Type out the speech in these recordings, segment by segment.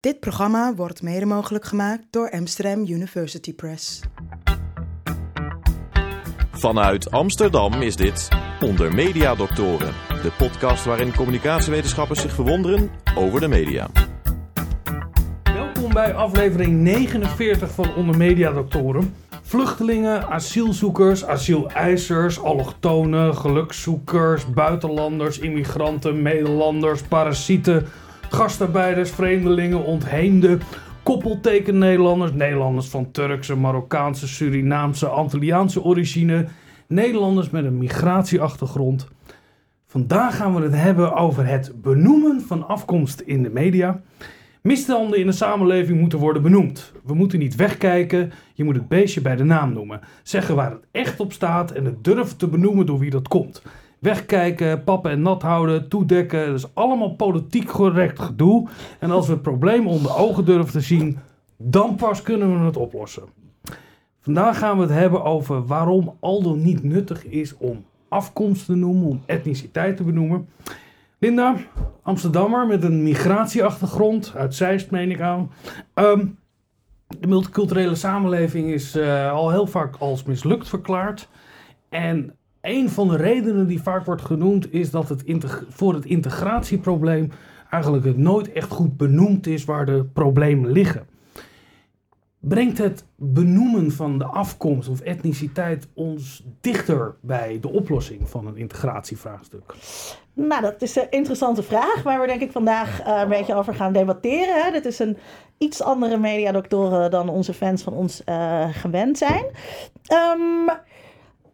Dit programma wordt mede mogelijk gemaakt door Amsterdam University Press. Vanuit Amsterdam is dit Onder Media Doctoren, de podcast waarin communicatiewetenschappers zich verwonderen over de media. Welkom bij aflevering 49 van Onder Media Doctoren. Vluchtelingen, asielzoekers, asieleisers, allochtonen, gelukszoekers, buitenlanders, immigranten, Nederlanders, parasieten, gastarbeiders, vreemdelingen, ontheemden, koppelteken Nederlanders, Nederlanders van Turkse, Marokkaanse, Surinaamse, Antilliaanse origine, Nederlanders met een migratieachtergrond. Vandaag gaan we het hebben over het benoemen van afkomst in de media. Misstanden in de samenleving moeten worden benoemd. We moeten niet wegkijken, je moet het beestje bij de naam noemen. Zeggen waar het echt op staat en het durven te benoemen door wie dat komt. Wegkijken, pappen en nat houden, toedekken, dat is allemaal politiek correct gedoe. En als we het probleem onder ogen durven te zien, dan pas kunnen we het oplossen. Vandaag gaan we het hebben over waarom Aldo niet nuttig is om afkomst te noemen, om etniciteit te benoemen. Linda, Amsterdammer met een migratieachtergrond, uit Zeist meen ik aan. Ehm, de multiculturele samenleving is uh, al heel vaak als mislukt verklaard. En een van de redenen die vaak wordt genoemd is dat het voor het integratieprobleem eigenlijk het nooit echt goed benoemd is waar de problemen liggen. Brengt het benoemen van de afkomst of etniciteit ons dichter bij de oplossing van een integratievraagstuk? Nou, dat is een interessante vraag waar we denk ik vandaag uh, een beetje over gaan debatteren. Dit is een iets andere mediadoctoren dan onze fans van ons uh, gewend zijn. Um,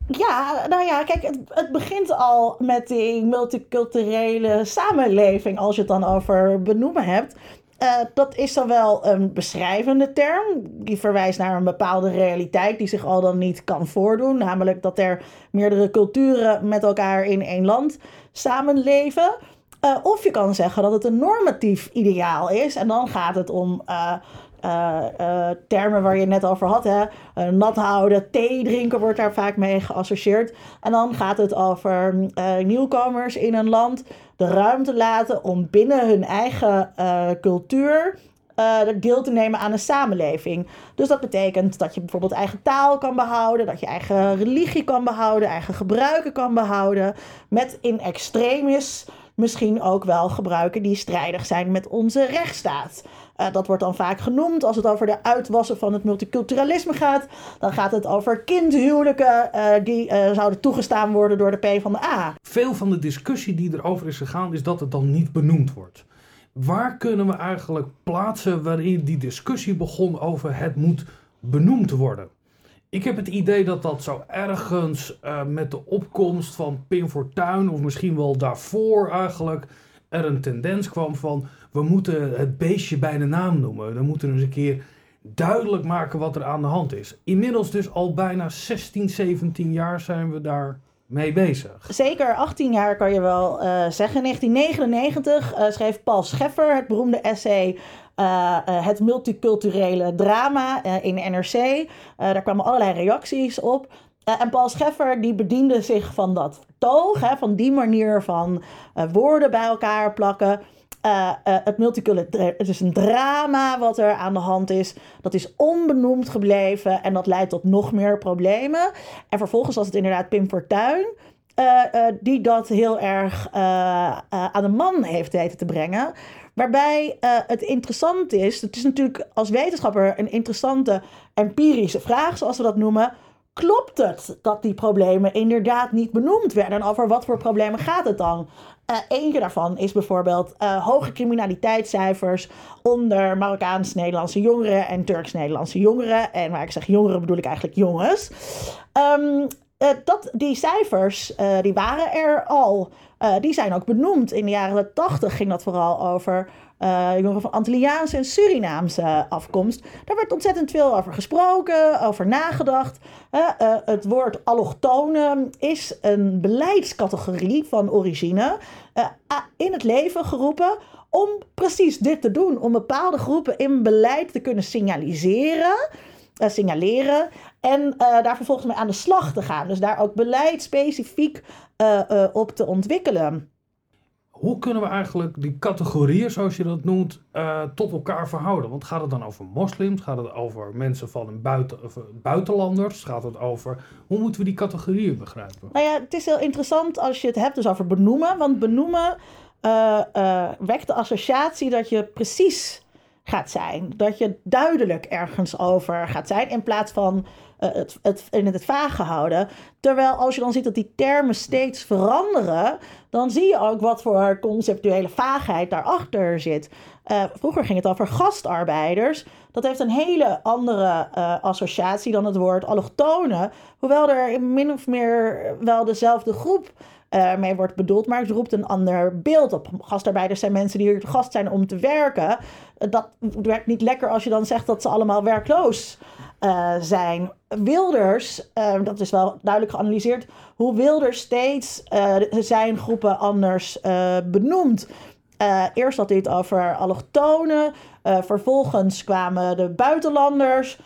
ja, nou ja, kijk, het, het, begint al met die multiculturele samenleving, als je het dan over benoemen hebt. Uh, dat is dan wel een beschrijvende term. Die verwijst naar een bepaalde realiteit die zich al dan niet kan voordoen. Namelijk dat er meerdere culturen met elkaar in één land samenleven. Uh, of je kan zeggen dat het een normatief ideaal is. En dan gaat het om uh, uh, termen waar je het net over had. Hè? nat houden, thee drinken wordt daar vaak mee geassocieerd. En dan gaat het over nieuwkomers in een land de ruimte laten om binnen hun eigen cultuur deel te nemen aan een samenleving. Dus dat betekent dat je bijvoorbeeld eigen taal kan behouden, dat je eigen religie kan behouden, eigen gebruiken kan behouden. Met in extremis misschien ook wel gebruiken die strijdig zijn met onze rechtsstaat. Uh, dat wordt dan vaak genoemd als het over de uitwassen van het multiculturalisme gaat. Dan gaat het over kindhuwelijken uh, die uh, zouden toegestaan worden door de P van de A. Veel van de discussie die erover is gegaan is dat het dan niet benoemd wordt. Waar kunnen we eigenlijk plaatsen waarin die discussie begon over het moet benoemd worden? Ik heb het idee dat dat zo ergens uh, met de opkomst van Pim Fortuyn, of misschien wel daarvoor eigenlijk, er een tendens kwam van we moeten het beestje bij de naam noemen. We moeten eens een keer duidelijk maken wat er aan de hand is. Inmiddels dus al bijna 16, 17 jaar zijn we daar mee bezig. Zeker 18 jaar kan je wel uh, zeggen. In 1999 uh, schreef Paul Scheffer het beroemde essay uh, Het multiculturele drama in NRC. daar kwamen allerlei reacties op. en Paul Scheffer die bediende zich van dat toog, hè, van die manier van woorden bij elkaar plakken. Het multiculturele, het is een drama wat er aan de hand is. Dat is onbenoemd gebleven en dat leidt tot nog meer problemen. En vervolgens was het inderdaad Pim Fortuyn. Die dat heel erg aan de man heeft weten te brengen. Waarbij het interessant is, het is natuurlijk als wetenschapper een interessante empirische vraag, zoals we dat noemen klopt het dat die problemen inderdaad niet benoemd werden? En over wat voor problemen gaat het dan? Uh, eentje daarvan is bijvoorbeeld uh, hoge criminaliteitscijfers onder Marokkaans-Nederlandse jongeren en Turks-Nederlandse jongeren. En waar ik zeg jongeren bedoel ik eigenlijk jongens. Um, uh, dat, die cijfers die waren er al. die zijn ook benoemd. In de jaren 80 ging dat vooral over jongeren van Antilliaanse en Surinaamse afkomst. Daar werd ontzettend veel over gesproken, over nagedacht. Het woord allochtone is een beleidscategorie van origine in het leven geroepen om precies dit te doen. Om bepaalde groepen in beleid te kunnen signaliseren, signaleren en daar vervolgens mee aan de slag te gaan. Dus daar ook beleid specifiek op te ontwikkelen. Hoe kunnen we eigenlijk die categorieën, zoals je dat noemt, tot elkaar verhouden? Want gaat het dan over moslims? Gaat het over mensen van een buiten, buitenlanders? Gaat het over... Hoe moeten we die categorieën begrijpen? Nou ja, het is heel interessant als je het hebt dus over benoemen. Want benoemen wekt de associatie dat je precies gaat zijn. Dat je duidelijk ergens over gaat zijn in plaats van uh, het, het, in het vage houden. Terwijl als je dan ziet dat die termen steeds veranderen, dan zie je ook wat voor conceptuele vaagheid daarachter zit. Uh, vroeger ging het over gastarbeiders. Dat heeft een hele andere uh, associatie dan het woord allochtonen. Hoewel er min of meer wel dezelfde groep uh, mee wordt bedoeld, maar het roept een ander beeld op. Gastarbeiders zijn mensen die hier gast zijn om te werken. dat werkt niet lekker als je dan zegt dat ze allemaal werkloos uh, zijn. Wilders, uh, dat is wel duidelijk geanalyseerd, hoe Wilders steeds zijn groepen anders benoemt. eerst had hij het over allochtonen, vervolgens kwamen de buitenlanders.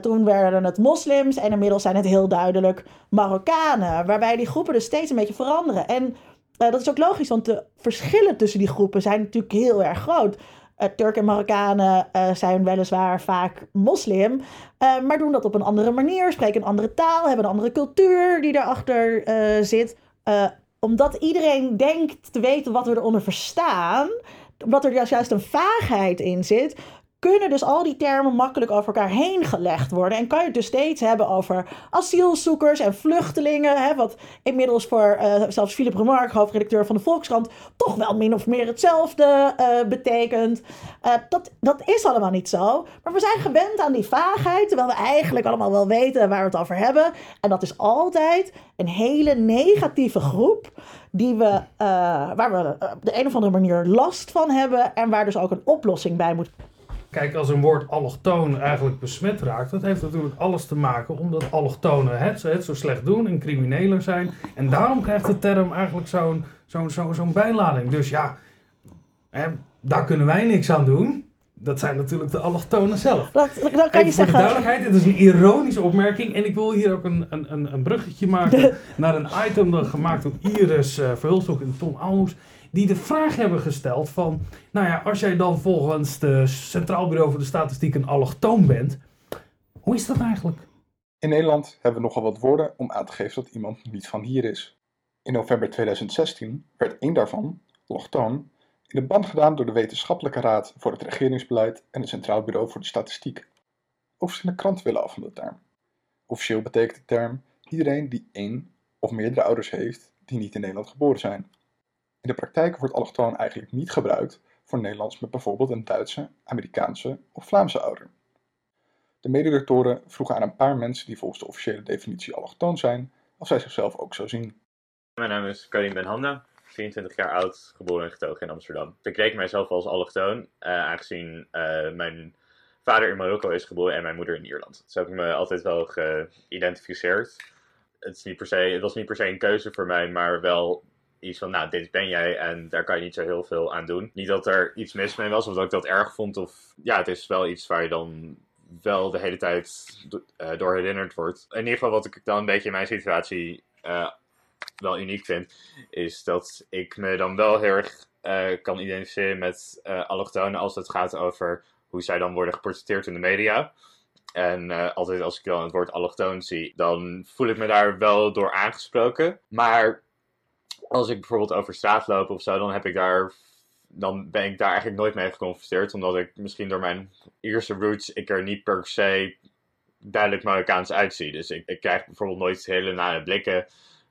Toen werden het moslims en inmiddels zijn het heel duidelijk Marokkanen. Waarbij die groepen dus steeds een beetje veranderen. En dat is ook logisch, want de verschillen tussen die groepen zijn natuurlijk heel erg groot. Turken en Marokkanen zijn weliswaar vaak moslim, maar doen dat op een andere manier, spreken een andere taal, hebben een andere cultuur die daarachter zit. omdat iedereen denkt te weten wat we eronder verstaan, omdat er juist een vaagheid in zit, kunnen dus al die termen makkelijk over elkaar heen gelegd worden. En kan je het dus steeds hebben over asielzoekers en vluchtelingen. Hè, wat inmiddels voor uh, zelfs Philip Remarque, hoofdredacteur van de Volkskrant, toch wel min of meer hetzelfde uh, betekent. Uh, dat, dat is allemaal niet zo. Maar we zijn gewend aan die vaagheid, terwijl we eigenlijk allemaal wel weten waar we het over hebben. En dat is altijd een hele negatieve groep die we, waar we op de een of andere manier last van hebben. En waar dus ook een oplossing bij moet Kijk, als een woord allochtoon eigenlijk besmet raakt, dat heeft natuurlijk alles te maken omdat allochtonen het, het zo slecht doen en crimineler zijn. En daarom krijgt de term eigenlijk zo'n zo'n zo'n zo'n bijlading. Dus ja, hè, daar kunnen wij niks aan doen. Dat zijn natuurlijk de allochtonen zelf. Dat, dat kan Even je voor de duidelijkheid, het is een ironische opmerking. En ik wil hier ook een, een, een bruggetje maken naar een item dat gemaakt door Iris uh, Verhulstok en Tom Almoes die de vraag hebben gesteld van, nou ja, als jij dan volgens de Centraal Bureau voor de Statistiek een allochtoon bent, hoe is dat eigenlijk? In Nederland hebben we nogal wat woorden om aan te geven dat iemand niet van hier is. In november 2016 werd één daarvan, allochtoon, in de band gedaan door de Wetenschappelijke Raad voor het Regeringsbeleid en het Centraal Bureau voor de Statistiek. Ook verschillende kranten willen af van de term. Officieel betekent de term iedereen die één of meerdere ouders heeft die niet in Nederland geboren zijn. In de praktijk wordt allochtoon eigenlijk niet gebruikt voor Nederlands met bijvoorbeeld een Duitse, Amerikaanse of Vlaamse ouder. De mededoctoren vroegen aan een paar mensen die volgens de officiële definitie allochtoon zijn, of zij zichzelf ook zo zien. Mijn naam is Karim Ben Hamda, 24 jaar oud, geboren en getogen in Amsterdam. Ik reken mijzelf als allochtoon, uh, aangezien uh, mijn vader in Marokko is geboren en mijn moeder in Ierland. Zo heb ik me altijd wel geïdentificeerd. Het, is niet per se, het was niet per se een keuze voor mij, maar wel iets van, nou, dit ben jij en daar kan je niet zo heel veel aan doen. Niet dat er iets mis mee was of dat ik dat erg vond. Of ja, het is wel iets waar je dan wel de hele tijd uh, door herinnerd wordt. In ieder geval wat ik dan een beetje in mijn situatie uh, wel uniek vind, is dat ik me dan wel heel erg uh, kan identificeren met allochtonen als het gaat over hoe zij dan worden geportretteerd in de media. En altijd als ik dan het woord allochtoon zie, dan voel ik me daar wel door aangesproken. Maar als ik bijvoorbeeld over straat loop of zo, dan heb ik daar. Dan ben ik daar eigenlijk nooit mee geconfronteerd. Omdat ik misschien door mijn Ierse roots ik er niet per se duidelijk Marokkaans uitzie. Dus ik, ik krijg bijvoorbeeld nooit hele nare blikken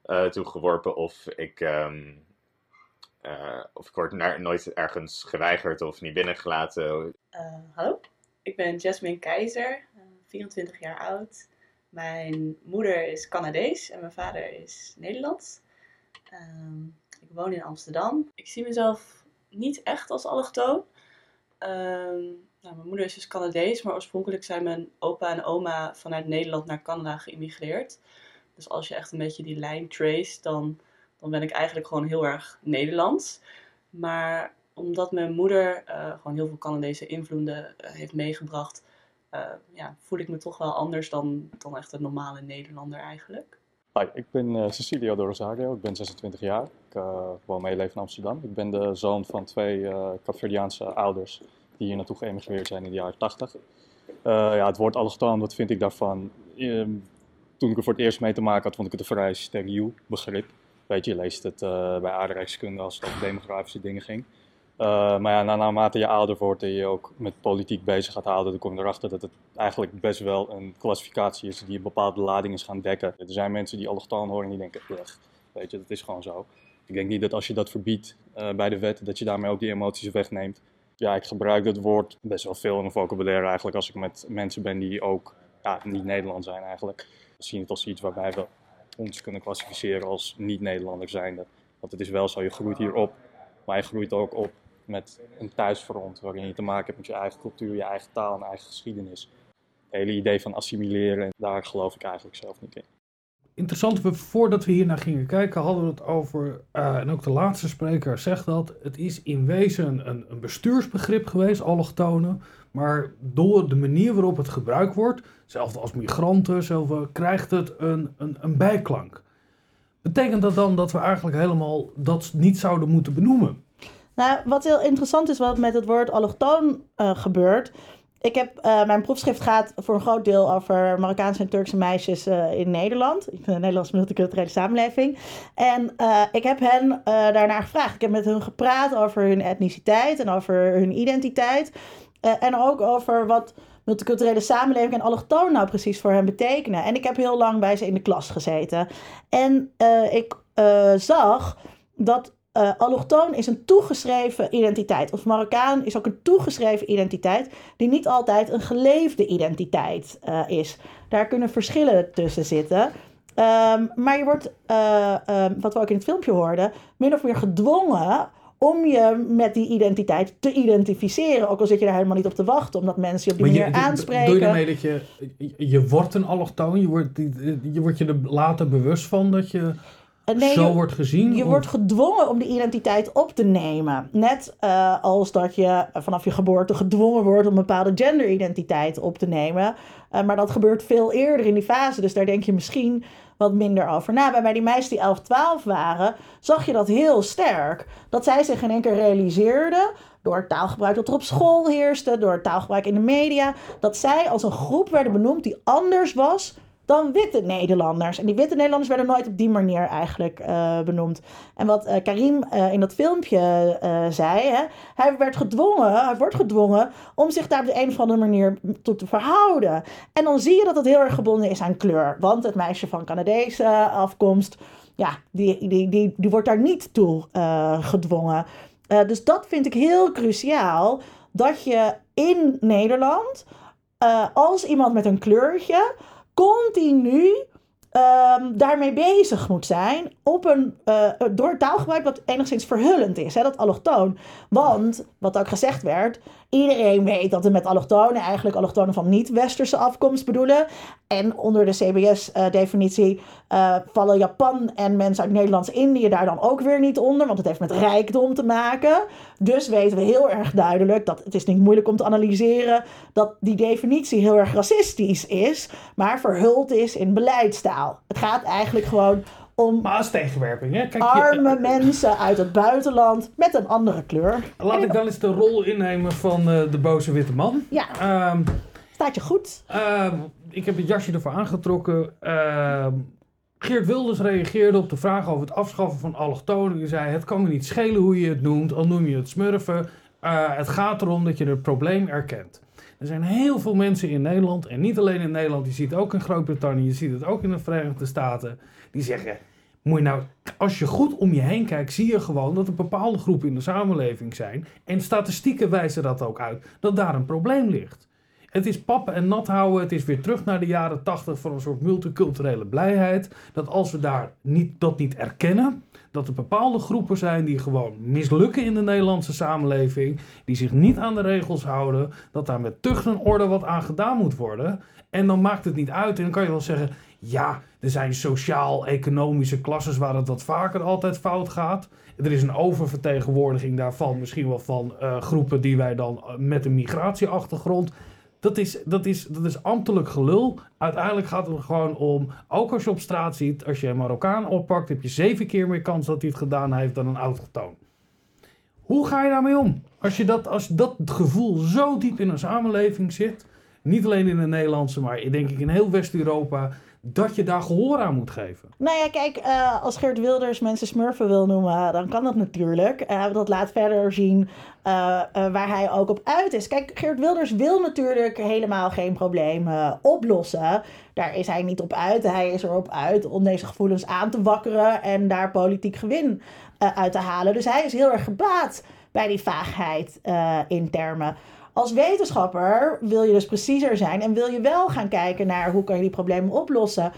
uh, toegeworpen. Of ik, um, uh, of ik word nooit ergens geweigerd of niet binnengelaten. Uh, hallo, ik ben Jasmine Keizer, 24 jaar oud. Mijn moeder is Canadees en mijn vader is Nederlands. Um, ik woon in Amsterdam. Ik zie mezelf niet echt als allochtoon. Um, nou, mijn moeder is dus Canadees, maar oorspronkelijk zijn mijn opa en oma vanuit Nederland naar Canada geïmmigreerd. Dus als je echt een beetje die lijn trace, dan, dan ben ik eigenlijk gewoon heel erg Nederlands. Maar omdat mijn moeder uh, gewoon heel veel Canadese invloeden uh, heeft meegebracht, uh, ja, voel ik me toch wel anders dan, dan echt een normale Nederlander eigenlijk. Hi, ik ben uh, Cecilio de Rosario, ik ben 26 jaar. Ik uh, woon mijn leven in Amsterdam. Ik ben de zoon van twee uh, ouders die hier naartoe geëmigreerd zijn in de jaren 80. ja, het woord allochtoon, wat vind ik daarvan? Um, toen ik er voor het eerst mee te maken had, vond ik het een vrij steriel begrip. Weet je, je leest het bij aardrijkskunde als het over demografische dingen ging. Uh, maar ja, naarmate je ouder wordt en je ook met politiek bezig gaat houden, dan kom je erachter dat het eigenlijk best wel een klassificatie is die een bepaalde lading is gaan dekken. Er zijn mensen die allochtoon horen en die denken, weg. Weet je, dat is gewoon zo. Ik denk niet dat als je dat verbiedt uh, bij de wet, dat je daarmee ook die emoties wegneemt. Ja, ik gebruik dat woord best wel veel in mijn vocabulaire eigenlijk als ik met mensen ben die ook ja, niet Nederland zijn eigenlijk. We zien het als iets waarbij we ons kunnen klassificeren als niet-Nederlander zijnde. Want het is wel zo, je groeit hier op, maar je groeit ook op met een thuisfront waarin je te maken hebt met je eigen cultuur, je eigen taal en eigen geschiedenis. Het hele idee van assimileren, daar geloof ik eigenlijk zelf niet in. Interessant, voordat we hier naar gingen kijken, hadden we het over, uh, en ook de laatste spreker zegt dat, het is in wezen een, een bestuursbegrip geweest, allochtonen, maar door de manier waarop het gebruikt wordt, zelfs als migranten, zelf, krijgt het een, een, een bijklank. Betekent dat dan dat we eigenlijk helemaal dat niet zouden moeten benoemen? Nou, wat heel interessant is wat met het woord allochtoon uh, gebeurt. Ik heb, uh, mijn proefschrift gaat voor een groot deel over Marokkaanse en Turkse meisjes uh, in Nederland. Ik ben een Nederlandse multiculturele samenleving. En ik heb hen daarnaar gevraagd. Ik heb met hen gepraat over hun etniciteit en over hun identiteit. en ook over wat multiculturele samenleving en allochtoon nou precies voor hen betekenen. En ik heb heel lang bij ze in de klas gezeten. En ik zag dat uh, allochtoon is een toegeschreven identiteit. Of Marokkaan is ook een toegeschreven identiteit, die niet altijd een geleefde identiteit uh, is. Daar kunnen verschillen tussen zitten. Um, maar je wordt, uh, um, wat we ook in het filmpje hoorden, min of meer gedwongen om je met die identiteit te identificeren. Ook al zit je daar helemaal niet op te wachten, omdat mensen je op die manier aanspreken. Doe je ermee dat je, je wordt een allochtoon? Je wordt, je wordt je er later bewust van dat je Nee, Zo je, wordt gezien? Je wordt gedwongen om de identiteit op te nemen. Net uh, als dat je vanaf je geboorte gedwongen wordt om een bepaalde genderidentiteit op te nemen. Uh, maar dat gebeurt veel eerder in die fase. Dus daar denk je misschien wat minder over na. Bij die meisjes die 11, 12 waren, zag je dat heel sterk. Dat zij zich in één keer realiseerden door het taalgebruik dat er op school heerste, door het taalgebruik in de media, dat zij als een groep werden benoemd die anders was dan witte Nederlanders. En die witte Nederlanders werden nooit op die manier eigenlijk uh, benoemd. En wat uh, Karim uh, in dat filmpje zei, hè, hij werd gedwongen, hij wordt gedwongen om zich daar op de een of andere manier tot te verhouden. En dan zie je dat het heel erg gebonden is aan kleur. Want het meisje van Canadese afkomst, ja, die, die, die, die wordt daar niet toe gedwongen. dus dat vind ik heel cruciaal, dat je in Nederland, als iemand met een kleurtje continu um, daarmee bezig moet zijn op een, uh, door taalgebruik wat enigszins verhullend is, hè, dat allochtoon. Want, wat ook gezegd werd, iedereen weet dat we met allochtonen eigenlijk allochtonen van niet-westerse afkomst bedoelen. En onder de CBS-definitie uh, eh, vallen Japan en mensen uit Nederlands-Indië daar dan ook weer niet onder, want het heeft met rijkdom te maken. Dus weten we heel erg duidelijk dat het is niet moeilijk om te analyseren dat die definitie heel erg racistisch is, maar verhuld is in beleidstaal. Het gaat eigenlijk gewoon om maar als tegenwerping, hè? Kijk, arme je, mensen uit het buitenland met een andere kleur. Laat ik dan eens de rol innemen van uh, de boze witte man. Ja. Um, Staat je goed? Uh, ik heb het jasje ervoor aangetrokken. Uh, Geert Wilders reageerde op de vraag over het afschaffen van allochtonen. Hij zei, het kan me niet schelen hoe je het noemt, al noem je het smurfen. Uh, het gaat erom dat je het probleem erkent. Er zijn heel veel mensen in Nederland, en niet alleen in Nederland, je ziet het ook in Groot-Brittannië, je ziet het ook in de Verenigde Staten, die zeggen, moet je nou, als je goed om je heen kijkt, zie je gewoon dat er bepaalde groepen in de samenleving zijn, en statistieken wijzen dat ook uit, dat daar een probleem ligt. Het is pappen en nat houden. Het is weer terug naar de jaren 80 van een soort multiculturele blijheid. Dat als we daar niet, dat niet erkennen, dat er bepaalde groepen zijn die gewoon mislukken in de Nederlandse samenleving, die zich niet aan de regels houden, dat daar met tucht en orde wat aan gedaan moet worden. En dan maakt het niet uit. En dan kan je wel zeggen, ja, er zijn sociaal-economische klasses waar het wat vaker altijd fout gaat. Er is een oververtegenwoordiging daarvan, misschien wel van uh, groepen die wij dan uh, met een migratieachtergrond Dat is, dat, is, dat is ambtelijk gelul. Uiteindelijk gaat het er gewoon om, ook als je op straat ziet, als je een Marokkaan oppakt, heb je zeven keer meer kans dat hij het gedaan heeft dan een autochtoon. Hoe ga je daarmee om? Als, je dat, als dat gevoel zo diep in een samenleving zit, niet alleen in de Nederlandse, maar denk ik in heel West-Europa, dat je daar gehoor aan moet geven. Nou ja, kijk, uh, als Geert Wilders mensen smurfen wil noemen, dan kan dat natuurlijk. Uh, dat laat verder zien uh, waar hij ook op uit is. Kijk, Geert Wilders wil natuurlijk helemaal geen problemen oplossen. Daar is hij niet op uit. Hij is erop uit om deze gevoelens aan te wakkeren en daar politiek gewin uit te halen. Dus hij is heel erg gebaat bij die vaagheid in termen. Als wetenschapper wil je dus preciezer zijn en wil je wel gaan kijken naar hoe kan je die problemen oplossen.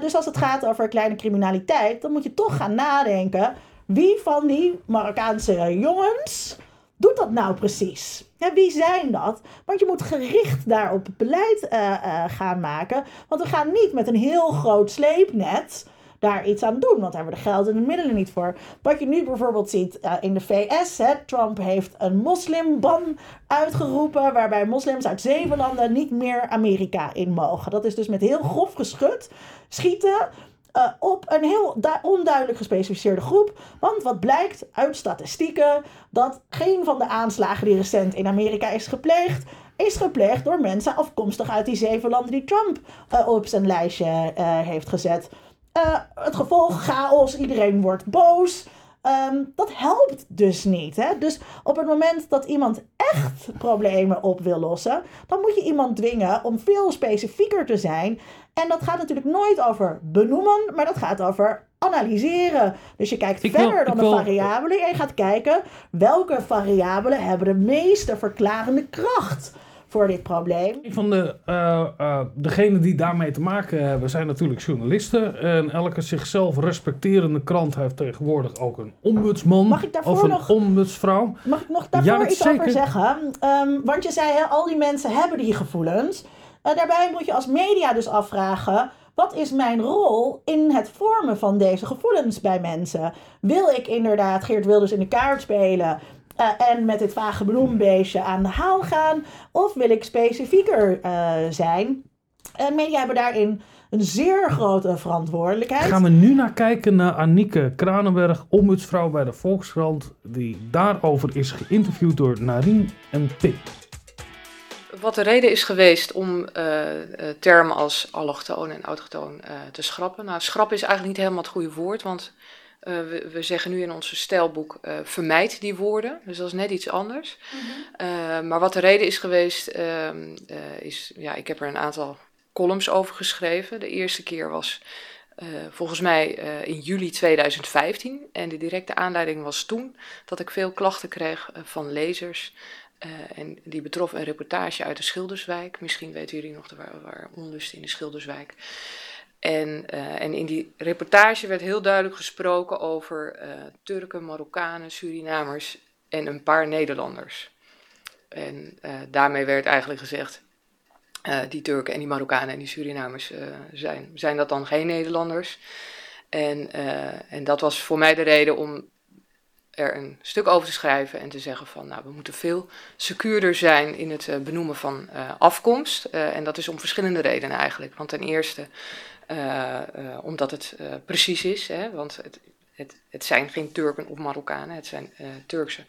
Dus als het gaat over kleine criminaliteit, dan moet je toch gaan nadenken wie van die Marokkaanse jongens doet dat nou precies? Ja, wie zijn dat? Want je moet gericht daarop beleid uh, uh, gaan maken. Want we gaan niet met een heel groot sleepnet daar iets aan doen. Want daar hebben de geld en de middelen niet voor. Wat je nu bijvoorbeeld ziet uh, in de VS. Hè, Trump heeft een moslimban uitgeroepen. Waarbij moslims uit zeven landen niet meer Amerika in mogen. Dat is dus met heel grof geschut schieten. Uh, op een heel onduidelijk gespecificeerde groep. Want wat blijkt uit statistieken, dat geen van de aanslagen die recent in Amerika is gepleegd, is gepleegd door mensen afkomstig uit die zeven landen die Trump uh, op zijn lijstje heeft gezet. Uh, het gevolg, chaos, iedereen wordt boos. Um, dat helpt dus niet. Hè? Dus op het moment dat iemand echt problemen op wil lossen, dan moet je iemand dwingen om veel specifieker te zijn. En dat gaat natuurlijk nooit over benoemen, maar dat gaat over analyseren. Dus je kijkt Ik verder wil- dan de wil- variabelen en je gaat kijken welke variabelen hebben de meeste verklarende kracht voor dit probleem. Een van de, eh, degenen die daarmee te maken hebben zijn natuurlijk journalisten. En elke zichzelf respecterende krant heeft tegenwoordig ook een ombudsman. Mag ik daarvoor of een nog- ombudsvrouw. Mag ik nog daarvoor Ja, iets zeker. over zeggen? Ehm, want je zei, al die mensen hebben die gevoelens. Eh, daarbij moet je als media dus afvragen... wat is mijn rol in het vormen van deze gevoelens bij mensen? Wil ik inderdaad Geert Wilders in de kaart spelen... eh, en met dit vage bloembeestje aan de haal gaan? Of wil ik specifieker eh, zijn? En media hebben daarin een zeer grote verantwoordelijkheid. Gaan we nu naar kijken naar Annieke Kranenberg, ombudsvrouw bij de Volkskrant. Die daarover is geïnterviewd door Narien en Pip. Wat de reden is geweest om eh, eh, termen als allochtoon en autochtoon eh, te schrappen. Nou, schrappen is eigenlijk niet helemaal het goede woord, want eh, we, we zeggen nu in onze stijlboek eh, vermijd die woorden. Dus dat is net iets anders. Eh, maar wat de reden is geweest, ehm, eh, is, ja, ik heb er een aantal columns over geschreven. De eerste keer was eh, volgens mij eh, in juli 2015. En de directe aanleiding was toen dat ik veel klachten kreeg eh, van lezers. eh, en die betrof een reportage uit de Schilderswijk. Misschien weten jullie nog, er waren, waren onlusten in de Schilderswijk. En, eh, en in die reportage werd heel duidelijk gesproken over eh, Turken, Marokkanen, Surinamers en een paar Nederlanders. En eh, daarmee werd eigenlijk gezegd, die Turken en die Marokkanen en die Surinamers zijn, zijn dat dan geen Nederlanders? En, en dat was voor mij de reden om er een stuk over te schrijven en te zeggen van, nou, we moeten veel secuurder zijn in het benoemen van afkomst. En dat is om verschillende redenen eigenlijk. Want ten eerste omdat het eh, precies is, hè, want het, het, het zijn geen Turken of Marokkanen, het zijn eh, Turkse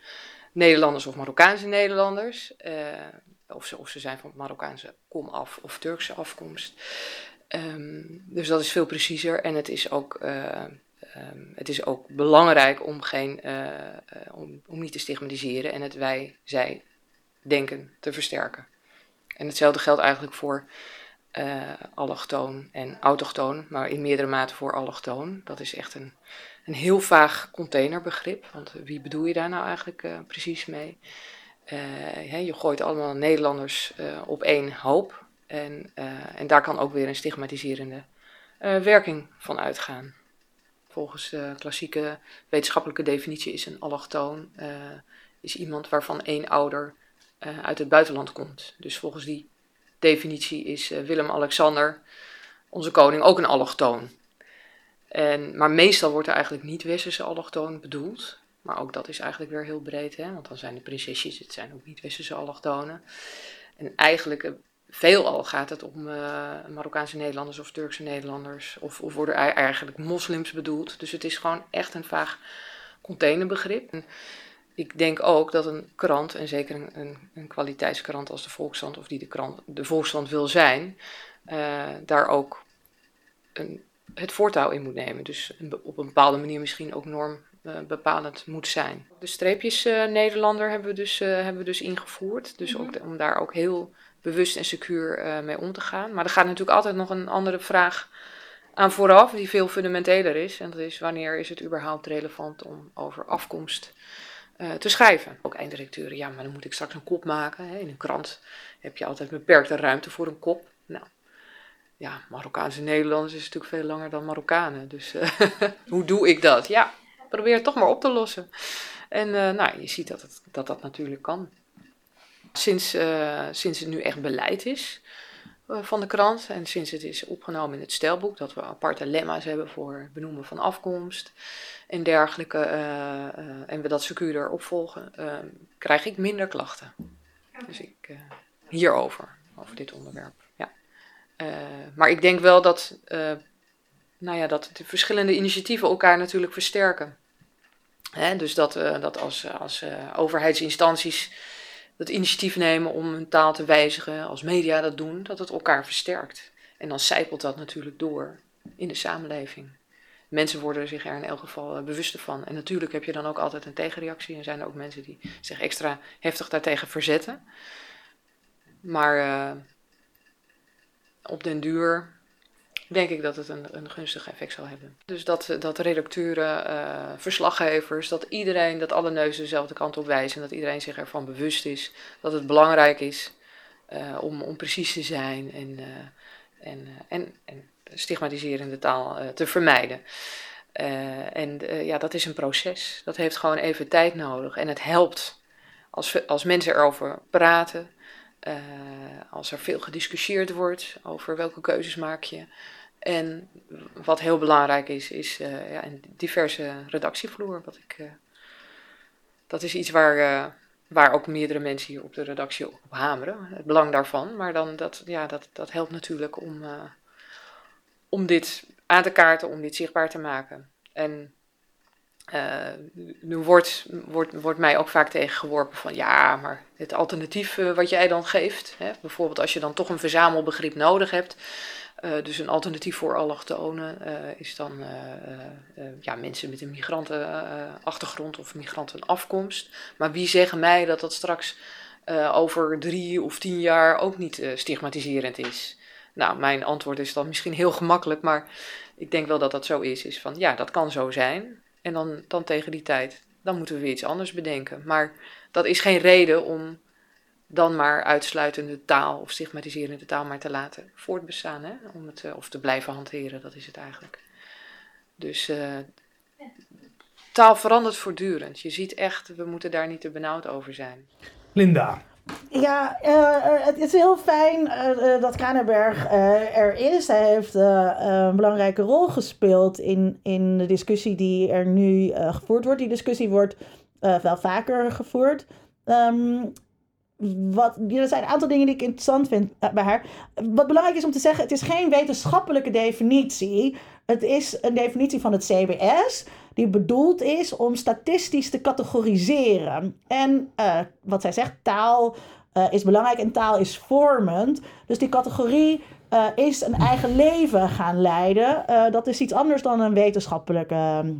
Nederlanders of Marokkaanse Nederlanders. eh, of, ze, of ze zijn van Marokkaanse komaf of Turkse afkomst. Ehm, dus dat is veel preciezer en het is ook, eh, ehm, het is ook belangrijk om, geen, eh, eh, om, om niet te stigmatiseren en het wij-zij denken te versterken. En hetzelfde geldt eigenlijk voor eh allochtoon en autochtoon, maar in meerdere mate voor allochtoon. Dat is echt een, een heel vaag containerbegrip, want wie bedoel je daar nou eigenlijk eh, precies mee? Eh, je gooit allemaal Nederlanders op één hoop en, en daar kan ook weer een stigmatiserende werking van uitgaan. Volgens de klassieke wetenschappelijke definitie is een allochtoon is iemand waarvan één ouder uit het buitenland komt. Dus volgens die definitie is eh, Willem-Alexander, onze koning, ook een allochtoon. En, maar meestal wordt er eigenlijk niet westerse allochtoon bedoeld. Maar ook dat is eigenlijk weer heel breed, hè? want dan zijn de prinsesjes, het zijn ook niet westerse allochtonen. En eigenlijk eh, veelal gaat het om uh, Marokkaanse Nederlanders of Turkse Nederlanders. Of, of worden eigenlijk moslims bedoeld. Dus het is gewoon echt een vaag containerbegrip. Ik denk ook dat een krant, en zeker een, een, een kwaliteitskrant als de Volkskrant, of die de, krant, de Volkskrant wil zijn, uh, daar ook een, het voortouw in moet nemen. Dus op een bepaalde manier misschien ook norm uh, bepalend moet zijn. De streepjes uh, Nederlander hebben we dus, hebben we dus ingevoerd. Dus ook, om daar ook heel bewust en secuur mee om te gaan. Maar er gaat natuurlijk altijd nog een andere vraag aan vooraf, die veel fundamenteler is. En dat is wanneer is het überhaupt relevant om over afkomst uh, te schrijven. Ook eindredacteuren, ja, maar dan moet ik straks een kop maken. Hè. In een krant heb je altijd beperkte ruimte voor een kop. Nou, ja, Marokkaanse Nederlanders is natuurlijk veel langer dan Marokkanen. Dus uh, hoe doe ik dat? Ja, probeer het toch maar op te lossen. En uh, nou, je ziet dat, het, dat dat natuurlijk kan. Sinds, sinds het nu echt beleid is, van de krant. En sinds het is opgenomen in het stelboek, dat we aparte lemma's hebben voor benoemen van afkomst en dergelijke, uh, uh, en we dat secuurder opvolgen, uh, krijg ik minder klachten. Dus ik, hierover, over dit onderwerp. Ja. maar ik denk wel dat, nou ja, dat de verschillende initiatieven elkaar natuurlijk versterken. Hè, dus dat, dat als, als overheidsinstanties het initiatief nemen om hun taal te wijzigen, als media dat doen, dat het elkaar versterkt. En dan zijpelt dat natuurlijk door in de samenleving. Mensen worden zich er in elk geval uh, bewuster van. En natuurlijk heb je dan ook altijd een tegenreactie. En zijn er ook mensen die zich extra heftig daartegen verzetten. Maar uh, op den duur denk ik dat het een, een gunstig effect zal hebben. Dus dat, dat redacteuren, uh, verslaggevers, dat iedereen, dat alle neuzen dezelfde kant op wijzen. En dat iedereen zich ervan bewust is dat het belangrijk is uh, om, om precies te zijn en, uh, en, en, en stigmatiserende taal te vermijden. en ja, dat is een proces. Dat heeft gewoon even tijd nodig. En het helpt als, als mensen erover praten. Als er veel gediscussieerd wordt over welke keuzes maak je, en wat heel belangrijk is, is uh, ja, een diverse redactievloer. Wat ik, uh, dat is iets waar, uh, waar ook meerdere mensen hier op de redactie op hameren. Het belang daarvan. Maar dan, dat, ja, dat, dat helpt natuurlijk om, om dit aan te kaarten, om dit zichtbaar te maken. En nu wordt, wordt, wordt mij ook vaak tegengeworpen van ja, maar het alternatief wat jij dan geeft, hè, bijvoorbeeld als je dan toch een verzamelbegrip nodig hebt, dus een alternatief voor allochtonen uh, is dan uh, ja, mensen met een migrantenachtergrond of migrantenafkomst. Maar wie zeggen mij dat dat straks over drie of tien jaar ook niet stigmatiserend is? Nou, mijn antwoord is dan misschien heel gemakkelijk, maar ik denk wel dat dat zo is. Is van ja, dat kan zo zijn. En dan, dan tegen die tijd, dan moeten we weer iets anders bedenken. Maar dat is geen reden om dan maar uitsluitende taal of stigmatiserende taal maar te laten voortbestaan. Hè? Om het, uh, of te blijven hanteren, dat is het eigenlijk. Dus uh, taal verandert voortdurend. Je ziet echt, we moeten daar niet te benauwd over zijn. Linda. Ja, uh, het is heel fijn dat Kranenberg er is. Hij heeft een belangrijke rol gespeeld in, in de discussie die er nu gevoerd wordt. Die discussie wordt wel vaker gevoerd. Um, wat, er zijn een aantal dingen die ik interessant vind eh, bij haar. Wat belangrijk is om te zeggen, het is geen wetenschappelijke definitie. Het is een definitie van het CBS die bedoeld is om statistisch te categoriseren. En uh, wat zij zegt, taal uh, is belangrijk en taal is vormend. Dus die categorie is een eigen leven gaan leiden. dat is iets anders dan een wetenschappelijke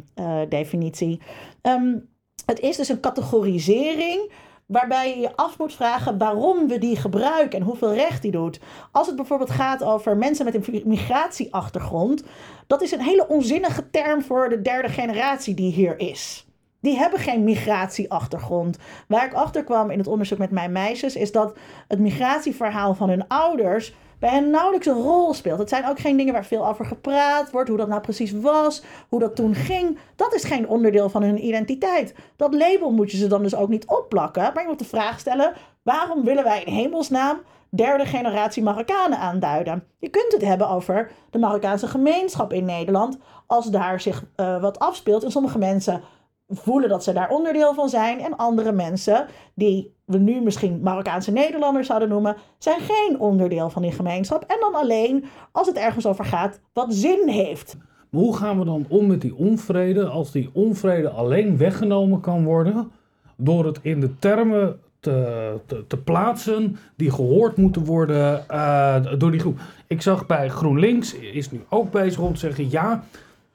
definitie. Um, het is dus een categorisering waarbij je je af moet vragen waarom we die gebruiken en hoeveel recht die doet. Als het bijvoorbeeld gaat over mensen met een migratieachtergrond, dat is een hele onzinnige term voor de derde generatie die hier is. Die hebben geen migratieachtergrond. Waar ik achter kwam in het onderzoek met mijn meisjes, is dat het migratieverhaal van hun ouders bij hen nauwelijks een rol speelt. Het zijn ook geen dingen waar veel over gepraat wordt, hoe dat nou precies was, hoe dat toen ging. Dat is geen onderdeel van hun identiteit. Dat label moet je ze dan dus ook niet opplakken, maar je moet de vraag stellen: waarom willen wij in hemelsnaam derde generatie Marokkanen aanduiden? Je kunt het hebben over de Marokkaanse gemeenschap in Nederland, als daar zich uh, wat afspeelt en sommige mensen voelen dat ze daar onderdeel van zijn. En andere mensen, die we nu misschien Marokkaanse Nederlanders zouden noemen, zijn geen onderdeel van die gemeenschap. En dan alleen als het ergens over gaat wat zin heeft. Maar hoe gaan we dan om met die onvrede als die onvrede alleen weggenomen kan worden door het in de termen te, te, te plaatsen die gehoord moeten worden uh, door die groep? Ik zag bij GroenLinks, is nu ook bezig om te zeggen, ja,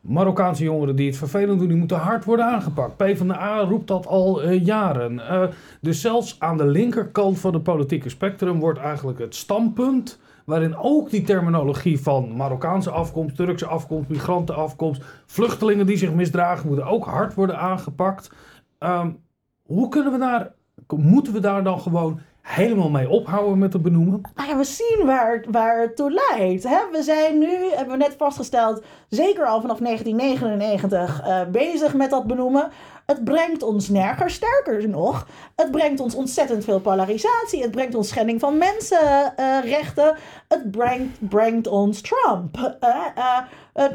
Marokkaanse jongeren die het vervelend doen, die moeten hard worden aangepakt. PvdA roept dat al uh, jaren. Uh, dus zelfs aan de linkerkant van het politieke spectrum wordt eigenlijk het standpunt waarin ook die terminologie van Marokkaanse afkomst, Turkse afkomst, migrantenafkomst, vluchtelingen die zich misdragen, moeten ook hard worden aangepakt. Um, hoe kunnen we daar, moeten we daar dan gewoon helemaal mee ophouden met het benoemen? Nou ja, we zien waar, waar het toe leidt. Hè? We zijn nu, hebben we net vastgesteld, zeker al vanaf 1999 uh, bezig met dat benoemen. Het brengt ons nergens. Sterker nog, het brengt ons ontzettend veel polarisatie. Het brengt ons schending van mensenrechten. Het brengt, brengt ons Trump. Uh,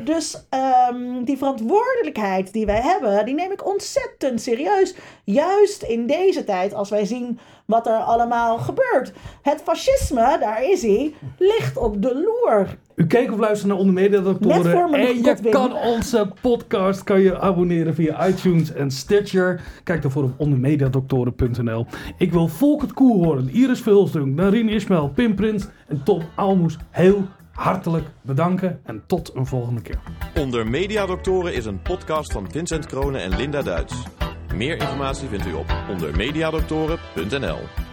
dus um, die verantwoordelijkheid die wij hebben, die neem ik ontzettend serieus. Juist in deze tijd, als wij zien wat er allemaal gebeurt. Het fascisme, daar is hij, ligt op de loer. U keek of luisterde naar Onder Mediadoktoren. En je kan onze podcast kan je abonneren via iTunes en Stitcher. Kijk daarvoor op ondermediadoktoren.nl. Ik wil Volkert Koer horen, Iris Vulsdunk, Narine Ismail, Pim Prins en Tom Almoes heel hartelijk bedanken en tot een volgende keer. Onder Mediadoktoren is een podcast van Vincent Kronen en Linda Duits. Meer informatie vindt u op ondermediadoktoren.nl.